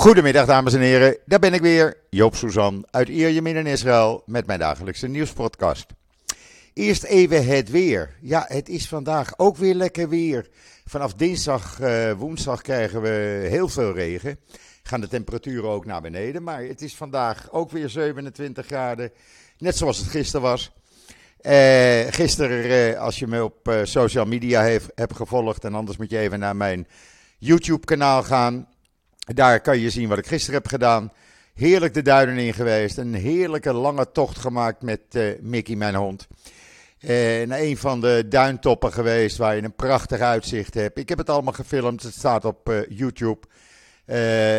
Goedemiddag dames en heren, daar ben ik weer, Joop Suzan uit Ierjemien in Israël met mijn dagelijkse nieuwspodcast. Eerst even het weer. Ja, het is vandaag ook weer lekker weer. Vanaf dinsdag, uh, woensdag krijgen we heel veel regen. Gaan de temperaturen ook naar beneden, maar het is vandaag ook weer 27 graden, net zoals het gisteren was. Uh, gisteren, uh, als je me op social media heeft, hebt gevolgd, en anders moet je even naar mijn YouTube-kanaal gaan. Daar kan je zien wat ik gisteren heb gedaan. Heerlijk de duinen in geweest. Een heerlijke lange tocht gemaakt met uh, Mickey, mijn hond. Uh, naar een van de duintoppen geweest waar je een prachtig uitzicht hebt. Ik heb het allemaal gefilmd. Het staat op uh, YouTube.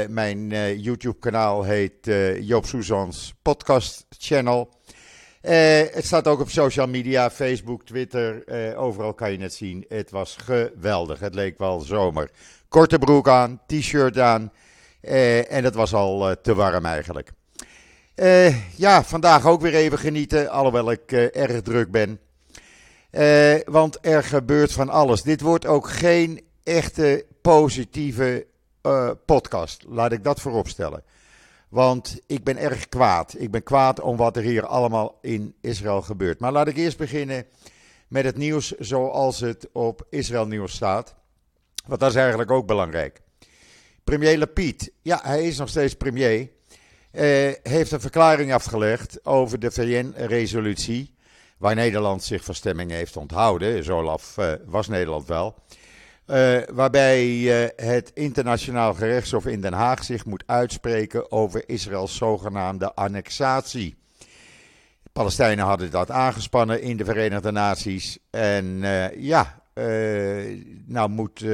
mijn YouTube-kanaal heet Joop Soezans Podcast Channel. Het staat ook op social media, Facebook, Twitter. overal kan je het zien. Het was geweldig. Het leek wel zomer. Korte broek aan, t-shirt aan. Uh, en dat was al te warm eigenlijk. Ja, vandaag ook weer even genieten, alhoewel ik erg druk ben. want er gebeurt van alles. Dit wordt ook geen echte positieve podcast. Laat ik dat vooropstellen. Want ik ben erg kwaad. Ik ben kwaad om wat er hier allemaal in Israël gebeurt. Maar laat ik eerst beginnen met het nieuws zoals het op Israël Nieuws staat. Want dat is eigenlijk ook belangrijk. Premier Lapid, ja, hij is nog steeds premier, eh, heeft een verklaring afgelegd over de VN-resolutie, waar Nederland zich van stemming heeft onthouden. Zo laf uh, was Nederland wel. Uh, waarbij uh, het internationaal gerechtshof in Den Haag zich moet uitspreken over Israëls zogenaamde annexatie. De Palestijnen hadden dat aangespannen in de Verenigde Naties. En uh, ja, nou moet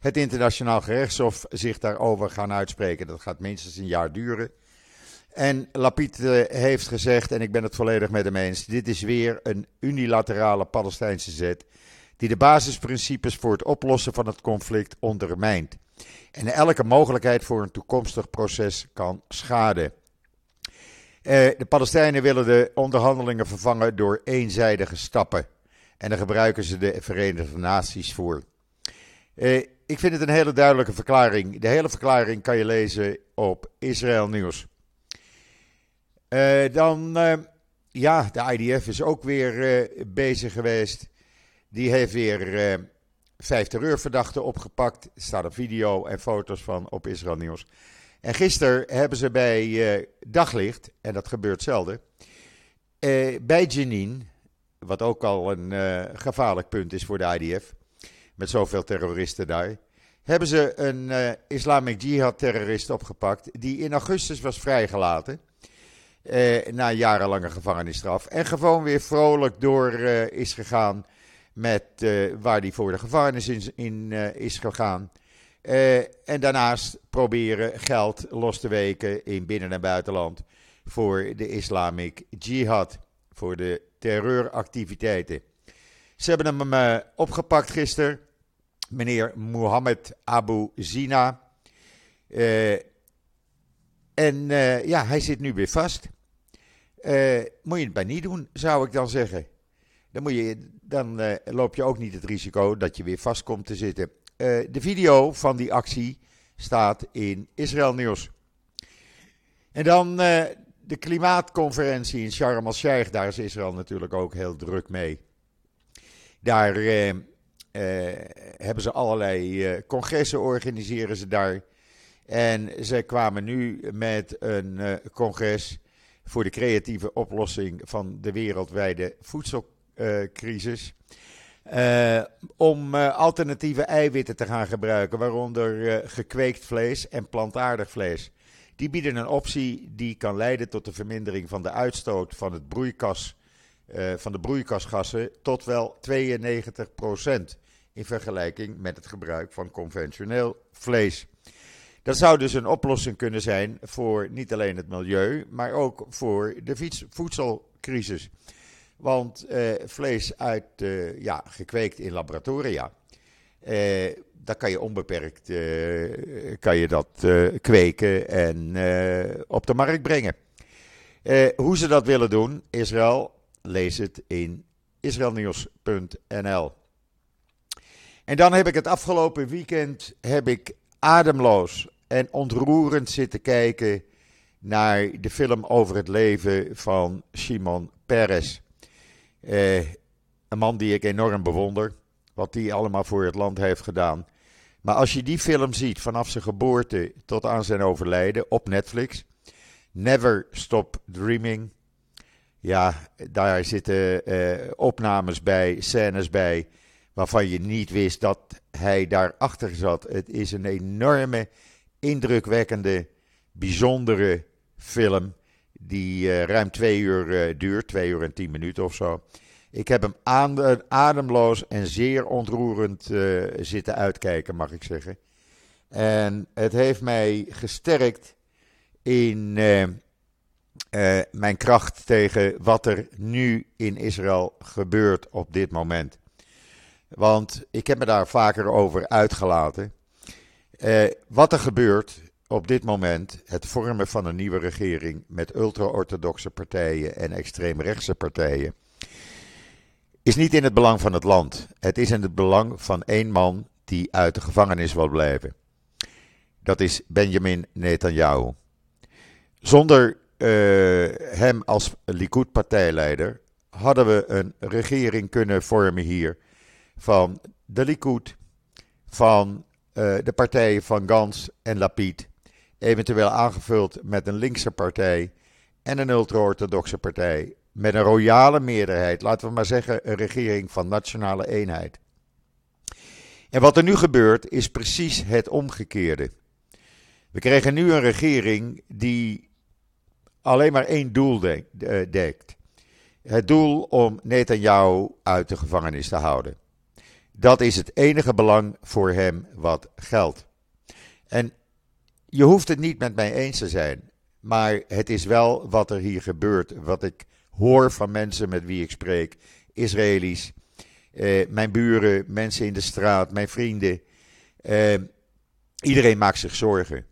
het internationaal gerechtshof zich daarover gaan uitspreken. Dat gaat minstens een jaar duren. En Lapid eh, heeft gezegd, en ik ben het volledig met hem eens: dit is weer een unilaterale Palestijnse zet. Die de basisprincipes voor het oplossen van het conflict ondermijnt. En elke mogelijkheid voor een toekomstig proces kan schaden. Eh, de Palestijnen willen de onderhandelingen vervangen door eenzijdige stappen. En daar gebruiken ze de Verenigde Naties voor. Eh, ik vind het een hele duidelijke verklaring. De hele verklaring kan je lezen op Israël Nieuws. Uh, dan, uh, ja, de IDF is ook weer uh, bezig geweest. Die heeft weer vijf terreurverdachten opgepakt. Er staat een video en foto's van op Israël Nieuws. En gisteren hebben ze bij daglicht, en dat gebeurt zelden, bij Jenin, wat ook al een gevaarlijk punt is voor de IDF, met zoveel terroristen daar, hebben ze een uh, Islamic Jihad-terrorist opgepakt die in augustus was vrijgelaten. Na jarenlange gevangenisstraf. En gewoon weer vrolijk door is gegaan met waar hij voor de gevangenis in, in is gegaan. en daarnaast proberen geld los te weken in binnen- en buitenland voor de Islamic Jihad, voor de terreuractiviteiten. Ze hebben hem opgepakt gisteren meneer Mohammed Abu Zina. En ja, hij zit nu weer vast. Moet je het bij niet doen, zou ik dan zeggen. Dan, dan loop je ook niet het risico dat je weer vast komt te zitten. de video van die actie staat in Israël Nieuws. En dan de klimaatconferentie in Sharm el-Sheikh. Daar is Israël natuurlijk ook heel druk mee. Daar hebben ze allerlei congressen, organiseren ze daar. En ze kwamen nu met een congres voor de creatieve oplossing van de wereldwijde voedselcrisis. om alternatieve eiwitten te gaan gebruiken, waaronder gekweekt vlees en plantaardig vlees. Die bieden een optie die kan leiden tot de vermindering van de uitstoot van, het broeikas, van de broeikasgassen tot wel 92 procent in vergelijking met het gebruik van conventioneel vlees. Dat zou dus een oplossing kunnen zijn voor niet alleen het milieu, maar ook voor de voedselcrisis. Want eh, vlees uit, uh, ja, gekweekt in laboratoria, eh, daar kan je onbeperkt eh, kan je dat eh, kweken en eh, op de markt brengen. hoe ze dat willen doen, Israël, lees het in israelnieuws.nl. En dan heb ik het afgelopen weekend heb ik ademloos en ontroerend zitten kijken naar de film over het leven van Simon Peres. Eh, een man die ik enorm bewonder, wat hij allemaal voor het land heeft gedaan. Maar als je die film ziet vanaf zijn geboorte tot aan zijn overlijden op Netflix, Never Stop Dreaming. Ja, daar zitten eh, opnames bij, scènes bij, waarvan je niet wist dat hij daarachter zat. Het is een enorme, indrukwekkende, bijzondere film die uh, ruim twee uur uh, duurt, twee uur en tien minuten of zo. Ik heb hem ademloos en zeer ontroerend zitten uitkijken, mag ik zeggen. En het heeft mij gesterkt in mijn kracht tegen wat er nu in Israël gebeurt op dit moment. Want ik heb me daar vaker over uitgelaten. wat er gebeurt op dit moment het vormen van een nieuwe regering met ultra-orthodoxe partijen en extreemrechtse partijen is niet in het belang van het land. Het is in het belang van één man die uit de gevangenis wil blijven. Dat is Benjamin Netanyahu. Zonder uh, hem als Likud-partijleider hadden we een regering kunnen vormen hier van de Likud, van uh, de partijen van Gans en Lapid eventueel aangevuld met een linkse partij en een ultra-orthodoxe partij. Met een royale meerderheid, laten we maar zeggen een regering van nationale eenheid. En wat er nu gebeurt is precies het omgekeerde. We krijgen nu een regering die alleen maar één doel eh, dekt. Het doel om Netanyahu uit de gevangenis te houden. Dat is het enige belang voor hem wat geldt. En je hoeft het niet met mij eens te zijn. Maar het is wel wat er hier gebeurt. Wat ik hoor van mensen met wie ik spreek. Israëli's, eh, mijn buren, mensen in de straat, mijn vrienden. Eh, iedereen maakt zich zorgen.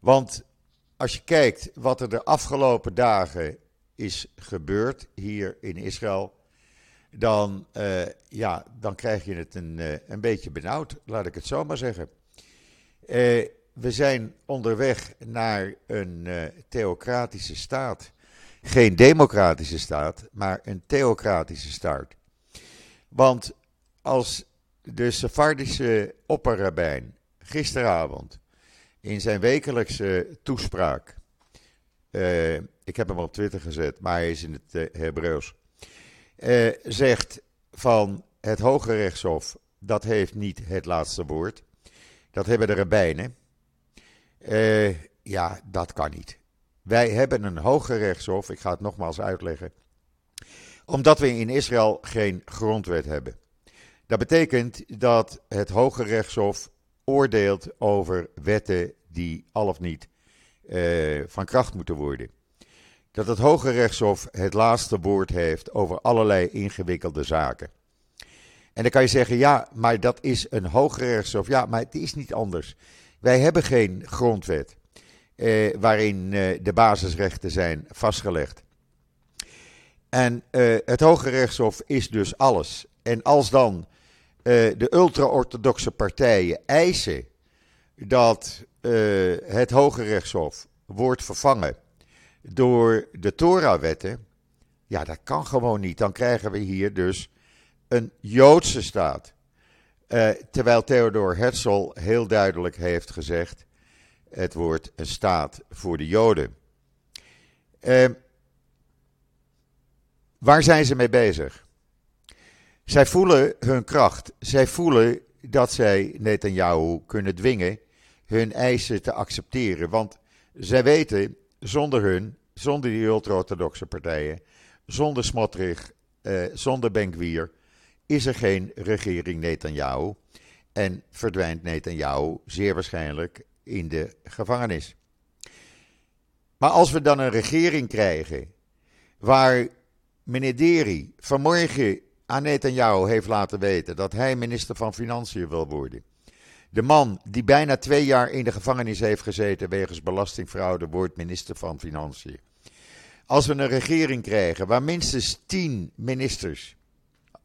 Want als je kijkt wat er de afgelopen dagen is gebeurd hier in Israël. Dan, uh, ja, dan krijg je het een, een beetje benauwd, laat ik het zo maar zeggen. Uh, we zijn onderweg naar een uh, theocratische staat. Geen democratische staat, maar een theocratische staat. Want als de Sephardische opperrabijn gisteravond in zijn wekelijkse toespraak, uh, ik heb hem op Twitter gezet, maar hij is in het uh, Hebreeuws, zegt van het Hoge Rechtshof, dat heeft niet het laatste woord. Dat hebben de rabbijnen. Uh, ja, dat kan niet. Wij hebben een hoger rechtshof, ik ga het nogmaals uitleggen, omdat we in Israël geen grondwet hebben. Dat betekent dat het Hoge Rechtshof oordeelt over wetten die al of niet uh, van kracht moeten worden. Dat het Hoge Rechtshof het laatste woord heeft over allerlei ingewikkelde zaken. En dan kan je zeggen, ja, maar dat is een Hoge Rechtshof. Ja, maar het is niet anders. Wij hebben geen grondwet eh, waarin eh, de basisrechten zijn vastgelegd. En eh, het Hoge Rechtshof is dus alles. En als dan eh, de ultra-orthodoxe partijen eisen dat eh, het Hoge Rechtshof wordt vervangen door de Torah-wetten, ja, dat kan gewoon niet. Dan krijgen we hier dus een Joodse staat. Uh, terwijl Theodor Herzl heel duidelijk heeft gezegd: het wordt een staat voor de Joden. Uh, waar zijn ze mee bezig? Zij voelen hun kracht. Zij voelen dat zij Netanyahu kunnen dwingen hun eisen te accepteren. Want zij weten, zonder hun, zonder die ultra-orthodoxe partijen, zonder Smotrich, uh, zonder Benkwier is er geen regering Netanyahu en verdwijnt Netanyahu zeer waarschijnlijk in de gevangenis. Maar als we dan een regering krijgen waar meneer Deri vanmorgen aan Netanyahu heeft laten weten dat hij minister van Financiën wil worden. De man die bijna twee jaar in de gevangenis heeft gezeten wegens belastingfraude wordt minister van Financiën. Als we een regering krijgen waar minstens tien ministers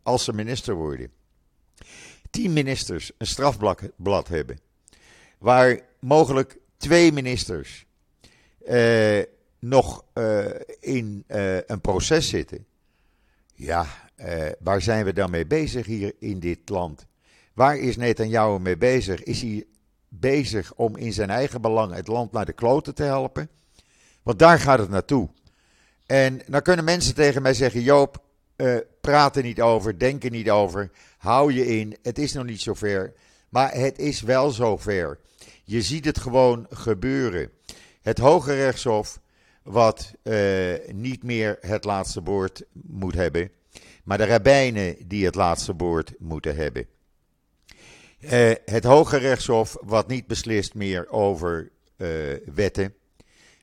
als ze minister worden, tien ministers een strafblad hebben. waar mogelijk twee ministers uh, nog uh, in uh, een proces zitten. Ja, waar zijn we dan mee bezig hier in dit land? Waar is Netanyahu mee bezig? Is hij bezig om in zijn eigen belang het land naar de kloten te helpen? Want daar gaat het naartoe. En dan kunnen mensen tegen mij zeggen: Joop, uh, praat er niet over, denk er niet over, hou je in, het is nog niet zover. Maar het is wel zover. Je ziet het gewoon gebeuren. Het Hoge Rechtshof, wat uh, niet meer het laatste woord moet hebben, maar de rabbijnen die het laatste woord moeten hebben. Uh, het Hoge Rechtshof, wat niet beslist meer over wetten,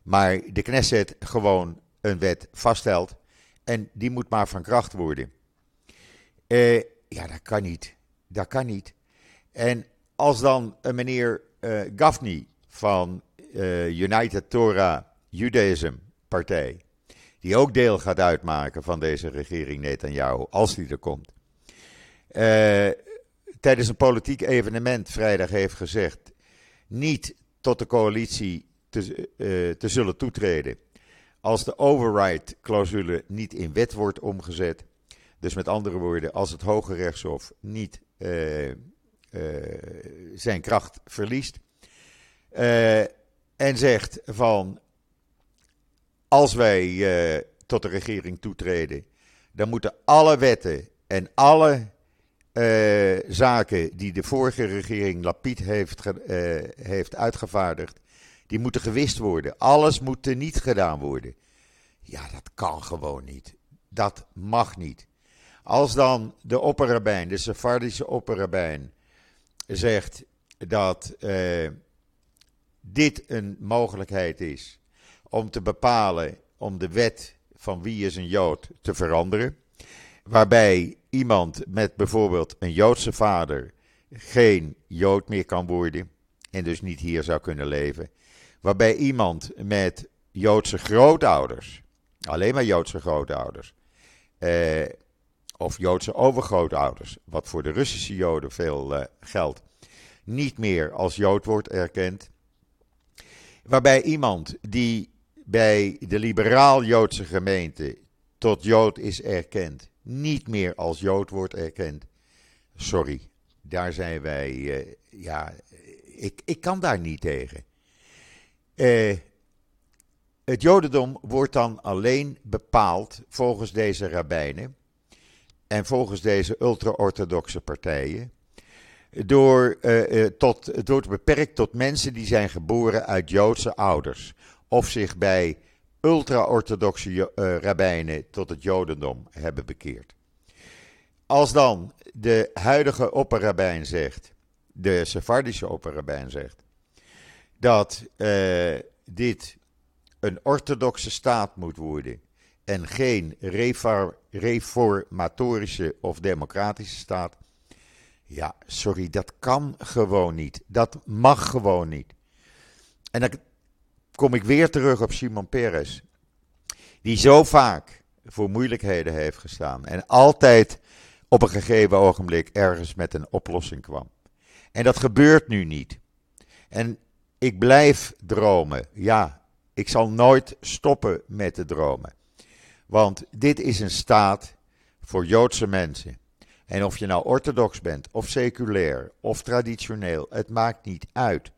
maar de Knesset gewoon een wet vaststelt en die moet maar van kracht worden. Uh, ja, dat kan niet. Dat kan niet. En als dan een meneer uh, van uh, United Torah Judaism partij, die ook deel gaat uitmaken van deze regering Netanyahu, als die er komt, tijdens een politiek evenement vrijdag heeft gezegd niet tot de coalitie te, te zullen toetreden als de override-clausule niet in wet wordt omgezet. Dus met andere woorden, als het Hoge Rechtshof niet uh, uh, zijn kracht verliest. Uh, en zegt van. Als wij tot de regering toetreden, dan moeten alle wetten en alle zaken die de vorige regering Lapid heeft, heeft uitgevaardigd, die moeten gewist worden. Alles moet er niet gedaan worden. Ja, dat kan gewoon niet. Dat mag niet. Als dan de opperrabijn, de Sephardische opperrabijn, zegt dat uh, dit een mogelijkheid is om te bepalen, om de wet van wie is een Jood te veranderen, waarbij iemand met bijvoorbeeld een Joodse vader geen Jood meer kan worden en dus niet hier zou kunnen leven, waarbij iemand met Joodse grootouders, alleen maar Joodse grootouders, eh, of Joodse overgrootouders, wat voor de Russische Joden veel eh, geldt, niet meer als Jood wordt erkend. Waarbij iemand die bij de liberaal-Joodse gemeente tot Jood is erkend, niet meer als Jood wordt erkend. Sorry, daar zijn wij, uh, ja, ik, ik kan daar niet tegen. Eh, het Jodendom wordt dan alleen bepaald volgens deze rabbijnen en volgens deze ultra-orthodoxe partijen. Door, uh, tot, het wordt beperkt tot mensen die zijn geboren uit Joodse ouders. Of zich bij ultra-orthodoxe uh, rabbijnen tot het Jodendom hebben bekeerd. Als dan de huidige opperrabijn zegt, de Sephardische opperrabijn zegt, dat uh, dit een orthodoxe staat moet worden en geen reformatorische of democratische staat. Ja, sorry, dat kan gewoon niet. Dat mag gewoon niet. En dan kom ik weer terug op Simon Peres, die zo vaak voor moeilijkheden heeft gestaan en altijd op een gegeven ogenblik ergens met een oplossing kwam. En dat gebeurt nu niet. En ik blijf dromen. Ja, ik zal nooit stoppen met te dromen. Want dit is een staat voor Joodse mensen. En of je nou orthodox bent, of seculair, of traditioneel, het maakt niet uit.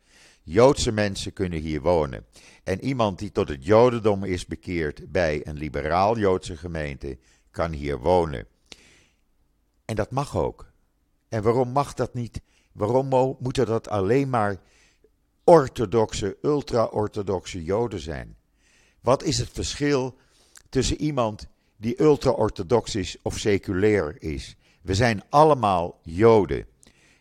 Joodse mensen kunnen hier wonen. En iemand die tot het Jodendom is bekeerd bij een liberaal-Joodse gemeente, kan hier wonen. En dat mag ook. En waarom mag dat niet? Waarom moeten dat alleen maar orthodoxe, ultra-orthodoxe Joden zijn. Wat is het verschil tussen iemand die ultra-orthodox is of seculair is? We zijn allemaal Joden.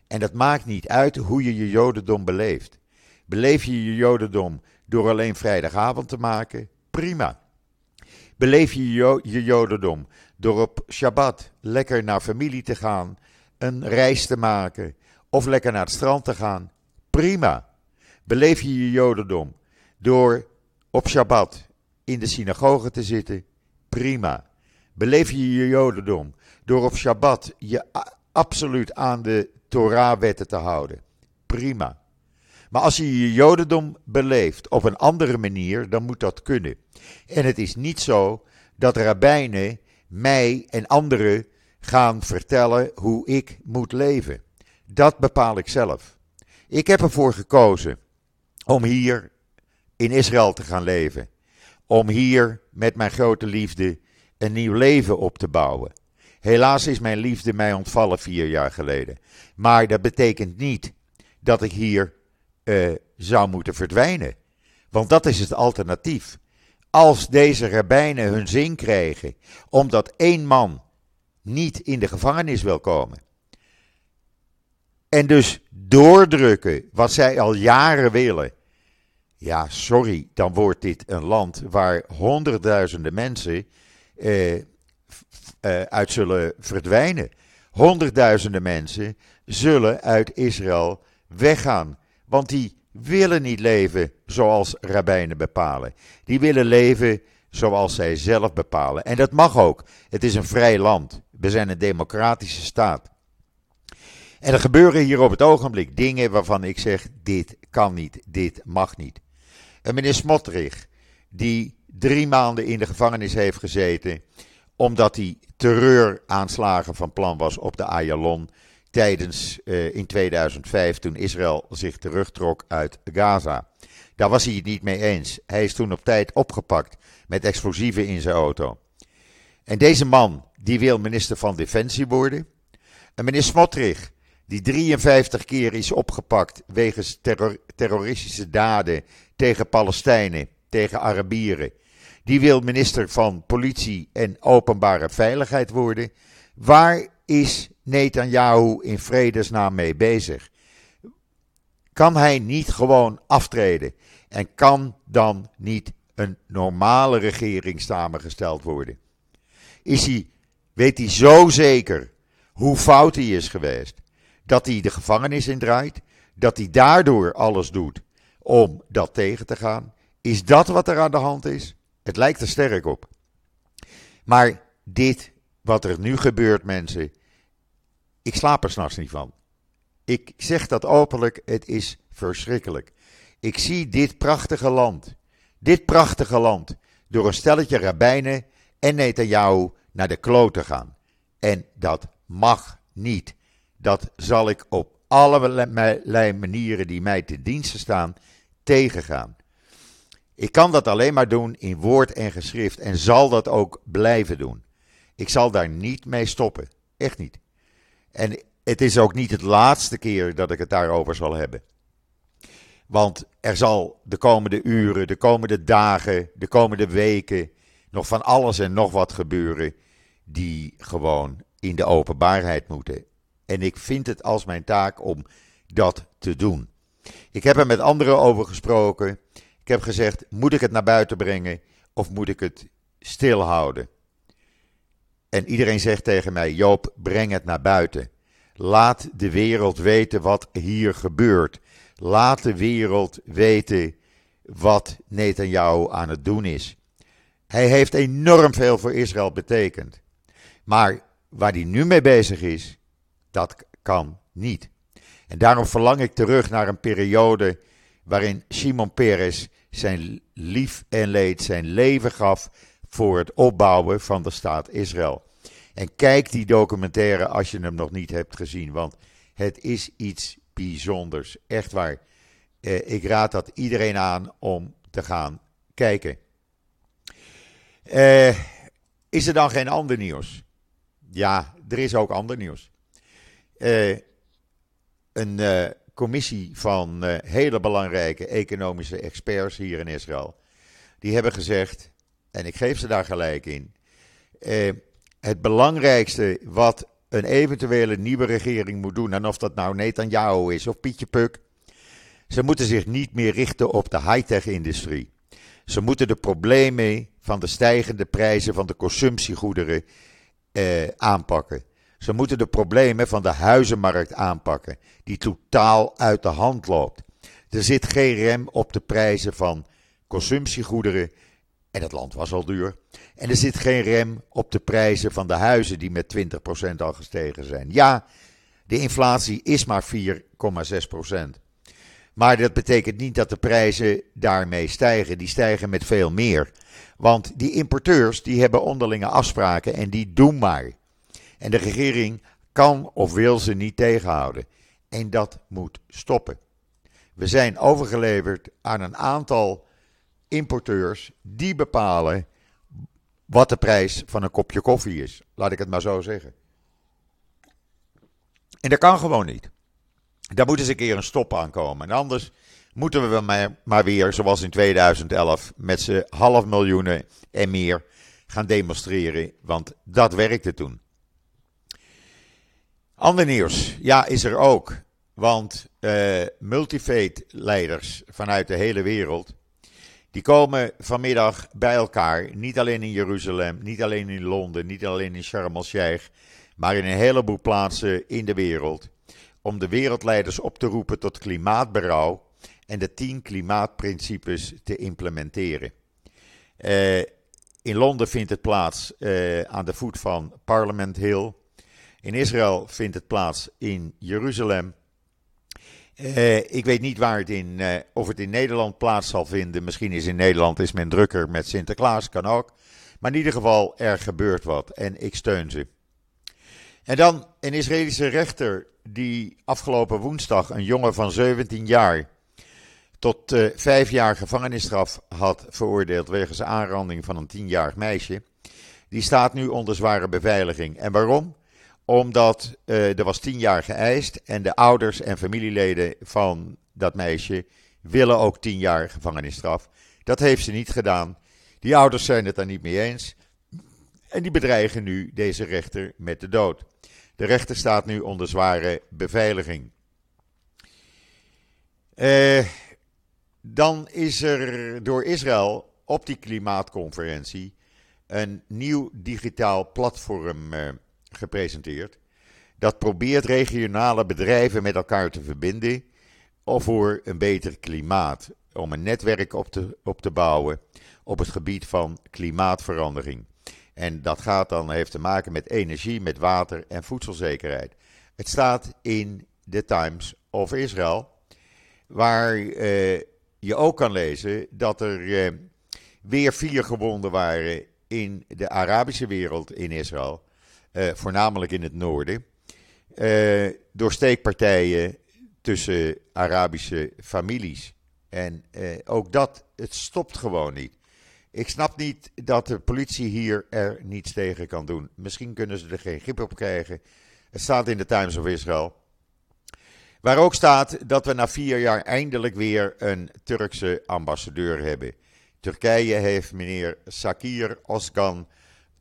En dat maakt niet uit hoe je je Jodendom beleeft. Beleef je je Jodendom door alleen vrijdagavond te maken? Prima. Beleef je je Jodendom door op Shabbat lekker naar familie te gaan, een reis te maken of lekker naar het strand te gaan? Prima. Beleef je je Jodendom door op Shabbat in de synagoge te zitten? Prima. Beleef je je Jodendom door op Shabbat je absoluut aan de Torah-wetten te houden? Prima. Maar als je je Jodendom beleeft op een andere manier, dan moet dat kunnen. En het is niet zo dat rabbijnen mij en anderen gaan vertellen hoe ik moet leven. Dat bepaal ik zelf. Ik heb ervoor gekozen om hier in Israël te gaan leven. Om hier met mijn grote liefde een nieuw leven op te bouwen. Helaas is mijn liefde mij ontvallen vier jaar geleden. Maar dat betekent niet dat ik hier uh, zou moeten verdwijnen. Want dat is het alternatief. Als deze rabbijnen hun zin krijgen omdat één man niet in de gevangenis wil komen. En dus doordrukken wat zij al jaren willen. Ja, sorry, dan wordt dit een land waar honderdduizenden mensen eh, eh, uit zullen verdwijnen. Honderdduizenden mensen zullen uit Israël weggaan. Want die willen niet leven zoals rabbijnen bepalen. Die willen leven zoals zij zelf bepalen. En dat mag ook. Het is een vrij land. We zijn een democratische staat. En er gebeuren hier op het ogenblik dingen waarvan ik zeg: dit kan niet, dit mag niet. En meneer Smotrich, die drie maanden in de gevangenis heeft gezeten, omdat hij terreuraanslagen van plan was op de Ayalon tijdens uh, in 2005 toen Israël zich terugtrok uit Gaza. Daar was hij het niet mee eens. Hij is toen op tijd opgepakt met explosieven in zijn auto. En deze man, die wil minister van Defensie worden. En meneer Smotrich, die 53 keer is opgepakt wegens terroristische daden tegen Palestijnen, tegen Arabieren. Die wil minister van Politie en Openbare Veiligheid worden. Waar is Netanyahu in vredesnaam mee bezig? Kan hij niet gewoon aftreden? En kan dan niet een normale regering samengesteld worden? Is hij, weet hij zo zeker hoe fout hij is geweest? Dat hij de gevangenis indraait? Dat hij daardoor alles doet om dat tegen te gaan? Is dat wat er aan de hand is? Het lijkt er sterk op. Maar dit, wat er nu gebeurt, mensen, ik slaap er s'nachts niet van. Ik zeg dat openlijk, het is verschrikkelijk. Ik zie dit prachtige land, dit prachtige land, door een stelletje rabbijnen en Netanyahu naar de kloten gaan. En dat mag niet. Dat zal ik op allerlei manieren die mij te diensten staan tegengaan. Ik kan dat alleen maar doen in woord en geschrift en zal dat ook blijven doen. Ik zal daar niet mee stoppen. Echt niet. En het is ook niet het laatste keer dat ik het daarover zal hebben. Want er zal de komende uren, de komende dagen, de komende weken nog van alles en nog wat gebeuren die gewoon in de openbaarheid moeten. En ik vind het als mijn taak om dat te doen. Ik heb er met anderen over gesproken. Ik heb gezegd: moet ik het naar buiten brengen of moet ik het stilhouden? En iedereen zegt tegen mij: Joop, breng het naar buiten. Laat de wereld weten wat hier gebeurt. Laat de wereld weten wat Netanyahu aan het doen is. Hij heeft enorm veel voor Israël betekend. Maar waar hij nu mee bezig is, dat kan niet. En daarom verlang ik terug naar een periode waarin Simon Peres zijn lief en leed, zijn leven gaf voor het opbouwen van de staat Israël. En kijk die documentaire als je hem nog niet hebt gezien, want het is iets bijzonders. Echt waar. Eh, ik raad dat iedereen aan om te gaan kijken. Eh, is er dan geen ander nieuws? Ja, er is ook ander nieuws. Eh, een eh, commissie van uh, hele belangrijke economische experts hier in Israël. Die hebben gezegd, en ik geef ze daar gelijk in. Uh, het belangrijkste wat een eventuele nieuwe regering moet doen, en of dat nou Netanyahu is of Pietje Puk, ze moeten zich niet meer richten op de high-tech-industrie. Ze moeten de problemen van de stijgende prijzen van de consumptiegoederen eh, aanpakken. Ze moeten de problemen van de huizenmarkt aanpakken, die totaal uit de hand loopt. Er zit geen rem op de prijzen van consumptiegoederen, en het land was al duur. En er zit geen rem op de prijzen van de huizen, die met 20% al gestegen zijn. Ja, de inflatie is maar 4,6%. Maar dat betekent niet dat de prijzen daarmee stijgen. Die stijgen met veel meer. Want die importeurs die hebben onderlinge afspraken en die doen maar. En de regering kan of wil ze niet tegenhouden. En dat moet stoppen. We zijn overgeleverd aan een aantal importeurs die bepalen wat de prijs van een kopje koffie is. Laat ik het maar zo zeggen. En dat kan gewoon niet. Daar moet eens een keer een stop aan komen. En anders moeten we maar, maar weer, zoals in 2011, met z'n half miljoenen en meer gaan demonstreren. Want dat werkte toen. Ander nieuws, ja, is er ook. Want uh, multifaith-leiders vanuit de hele wereld. Die komen vanmiddag bij elkaar. Niet alleen in Jeruzalem, niet alleen in Londen, niet alleen in Sharm el-Sheikh. Maar in een heleboel plaatsen in de wereld. Om de wereldleiders op te roepen tot klimaatberouw. En de tien klimaatprincipes te implementeren. Uh, in Londen vindt het plaats uh, aan de voet van Parliament Hill. In Israël vindt het plaats in Jeruzalem. Uh, ik weet niet waar het in, uh, of het in Nederland plaats zal vinden. Misschien is in Nederland is men drukker met Sinterklaas, kan ook. Maar in ieder geval, er gebeurt wat en ik steun ze. En dan een Israëlische rechter die afgelopen woensdag een jongen van 17 jaar tot uh, vijf jaar gevangenisstraf had veroordeeld wegens aanranding van een tienjarig meisje. Die staat nu onder zware beveiliging. En waarom? Omdat uh, er was tien jaar geëist en de ouders en familieleden van dat meisje willen ook tien jaar gevangenisstraf. Dat heeft ze niet gedaan. Die ouders zijn het daar niet mee eens. En die bedreigen nu deze rechter met de dood. De rechter staat nu onder zware beveiliging. Uh, dan is er door Israël op die klimaatconferentie een nieuw digitaal platform uh, gepresenteerd. Dat probeert regionale bedrijven met elkaar te verbinden voor een beter klimaat. Om een netwerk op te, op te bouwen op het gebied van klimaatverandering. En dat gaat dan, heeft te maken met energie, met water en voedselzekerheid. Het staat in de Times of Israel, waar uh, je ook kan lezen dat er uh, weer vier gewonden waren in de Arabische wereld in Israël. Uh, voornamelijk in het noorden, uh, door steekpartijen tussen Arabische families. En uh, ook dat, het stopt gewoon niet. Ik snap niet dat de politie hier er niets tegen kan doen. Misschien kunnen ze er geen grip op krijgen. Het staat in de Times of Israel. Waar ook staat dat we na vier jaar eindelijk weer een Turkse ambassadeur hebben. Turkije heeft meneer Sakir Oskan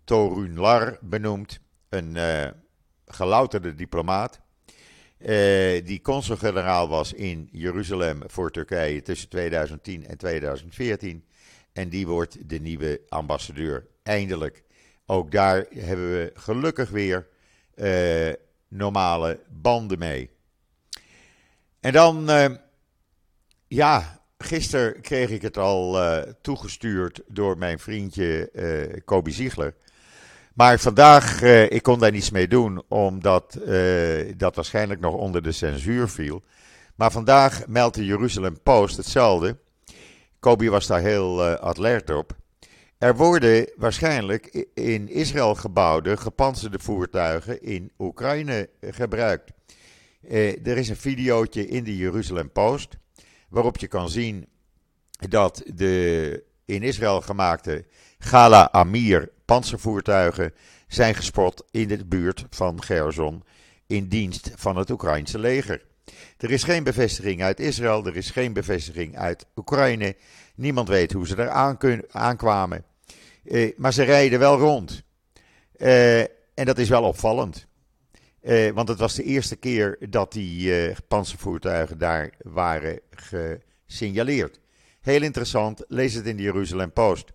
Torunlar benoemd een uh, gelouterde diplomaat. Uh, die consul-generaal was in Jeruzalem voor Turkije tussen 2010 en 2014. En die wordt de nieuwe ambassadeur. Eindelijk. Ook daar hebben we gelukkig weer uh, normale banden mee. En dan, ja, gisteren kreeg ik het al toegestuurd door mijn vriendje Kobi Ziegler. Maar vandaag, uh, ik kon daar niets mee doen, omdat uh, dat waarschijnlijk nog onder de censuur viel. Maar vandaag meldt de Jeruzalem Post hetzelfde. Kobi was daar heel uh, alert op. Er worden waarschijnlijk in Israël gebouwde gepantserde voertuigen in Oekraïne gebruikt. er is een videootje in de Jeruzalem Post waarop je kan zien dat de in Israël gemaakte Gala Amir panzervoertuigen zijn gespot in de buurt van Gerson in dienst van het Oekraïnse leger. Er is geen bevestiging uit Israël, er is geen bevestiging uit Oekraïne. Niemand weet hoe ze er aankwamen. Eh, maar ze rijden wel rond. Eh, en dat is wel opvallend. Eh, want het was de eerste keer dat die uh, panzervoertuigen daar waren gesignaleerd. Heel interessant, lees het in de Jeruzalem Post.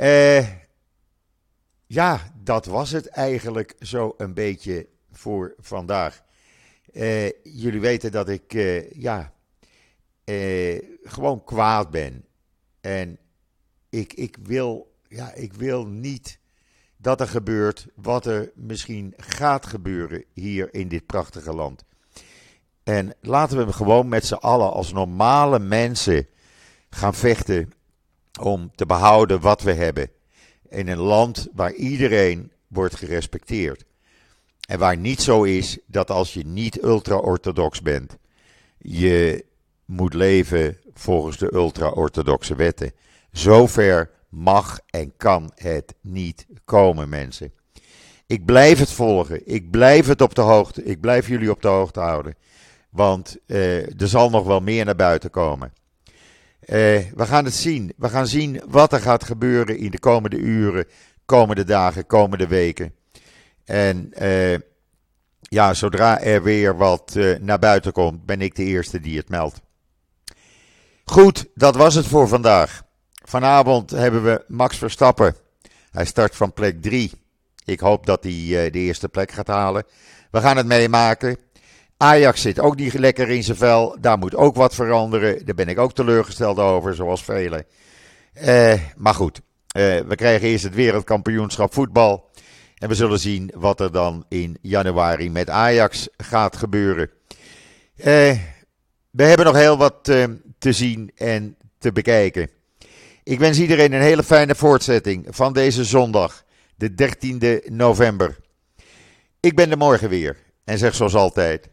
Uh, ja, dat was het eigenlijk zo een beetje voor vandaag. Uh, jullie weten dat ik, uh, ja, gewoon kwaad ben. En ik, ik, wil, ja, ik wil niet dat er gebeurt wat er misschien gaat gebeuren hier in dit prachtige land. En laten we gewoon met z'n allen als normale mensen gaan vechten om te behouden wat we hebben. In een land waar iedereen wordt gerespecteerd. En waar niet zo is dat als je niet ultra-orthodox bent, je moet leven volgens de ultra-orthodoxe wetten. Zover mag en kan het niet komen, mensen. Ik blijf het volgen. Ik blijf het op de hoogte. Ik blijf jullie op de hoogte houden. Want uh, er zal nog wel meer naar buiten komen. Uh, we gaan het zien. We gaan zien wat er gaat gebeuren in de komende uren, komende dagen, komende weken. En uh, ja, zodra er weer wat naar buiten komt, ben ik de eerste die het meldt. Goed, dat was het voor vandaag. Vanavond hebben we Max Verstappen. Hij start van plek 3. Ik hoop dat hij de eerste plek gaat halen. We gaan het meemaken. Ajax zit ook niet lekker in zijn vel. Daar moet ook wat veranderen. Daar ben ik ook teleurgesteld over, zoals velen. Uh, maar goed, uh, we krijgen eerst het wereldkampioenschap voetbal. En we zullen zien wat er dan in januari met Ajax gaat gebeuren. we hebben nog heel wat te zien en te bekijken. Ik wens iedereen een hele fijne voortzetting van deze zondag, de 13e november. Ik ben er morgen weer en zeg zoals altijd: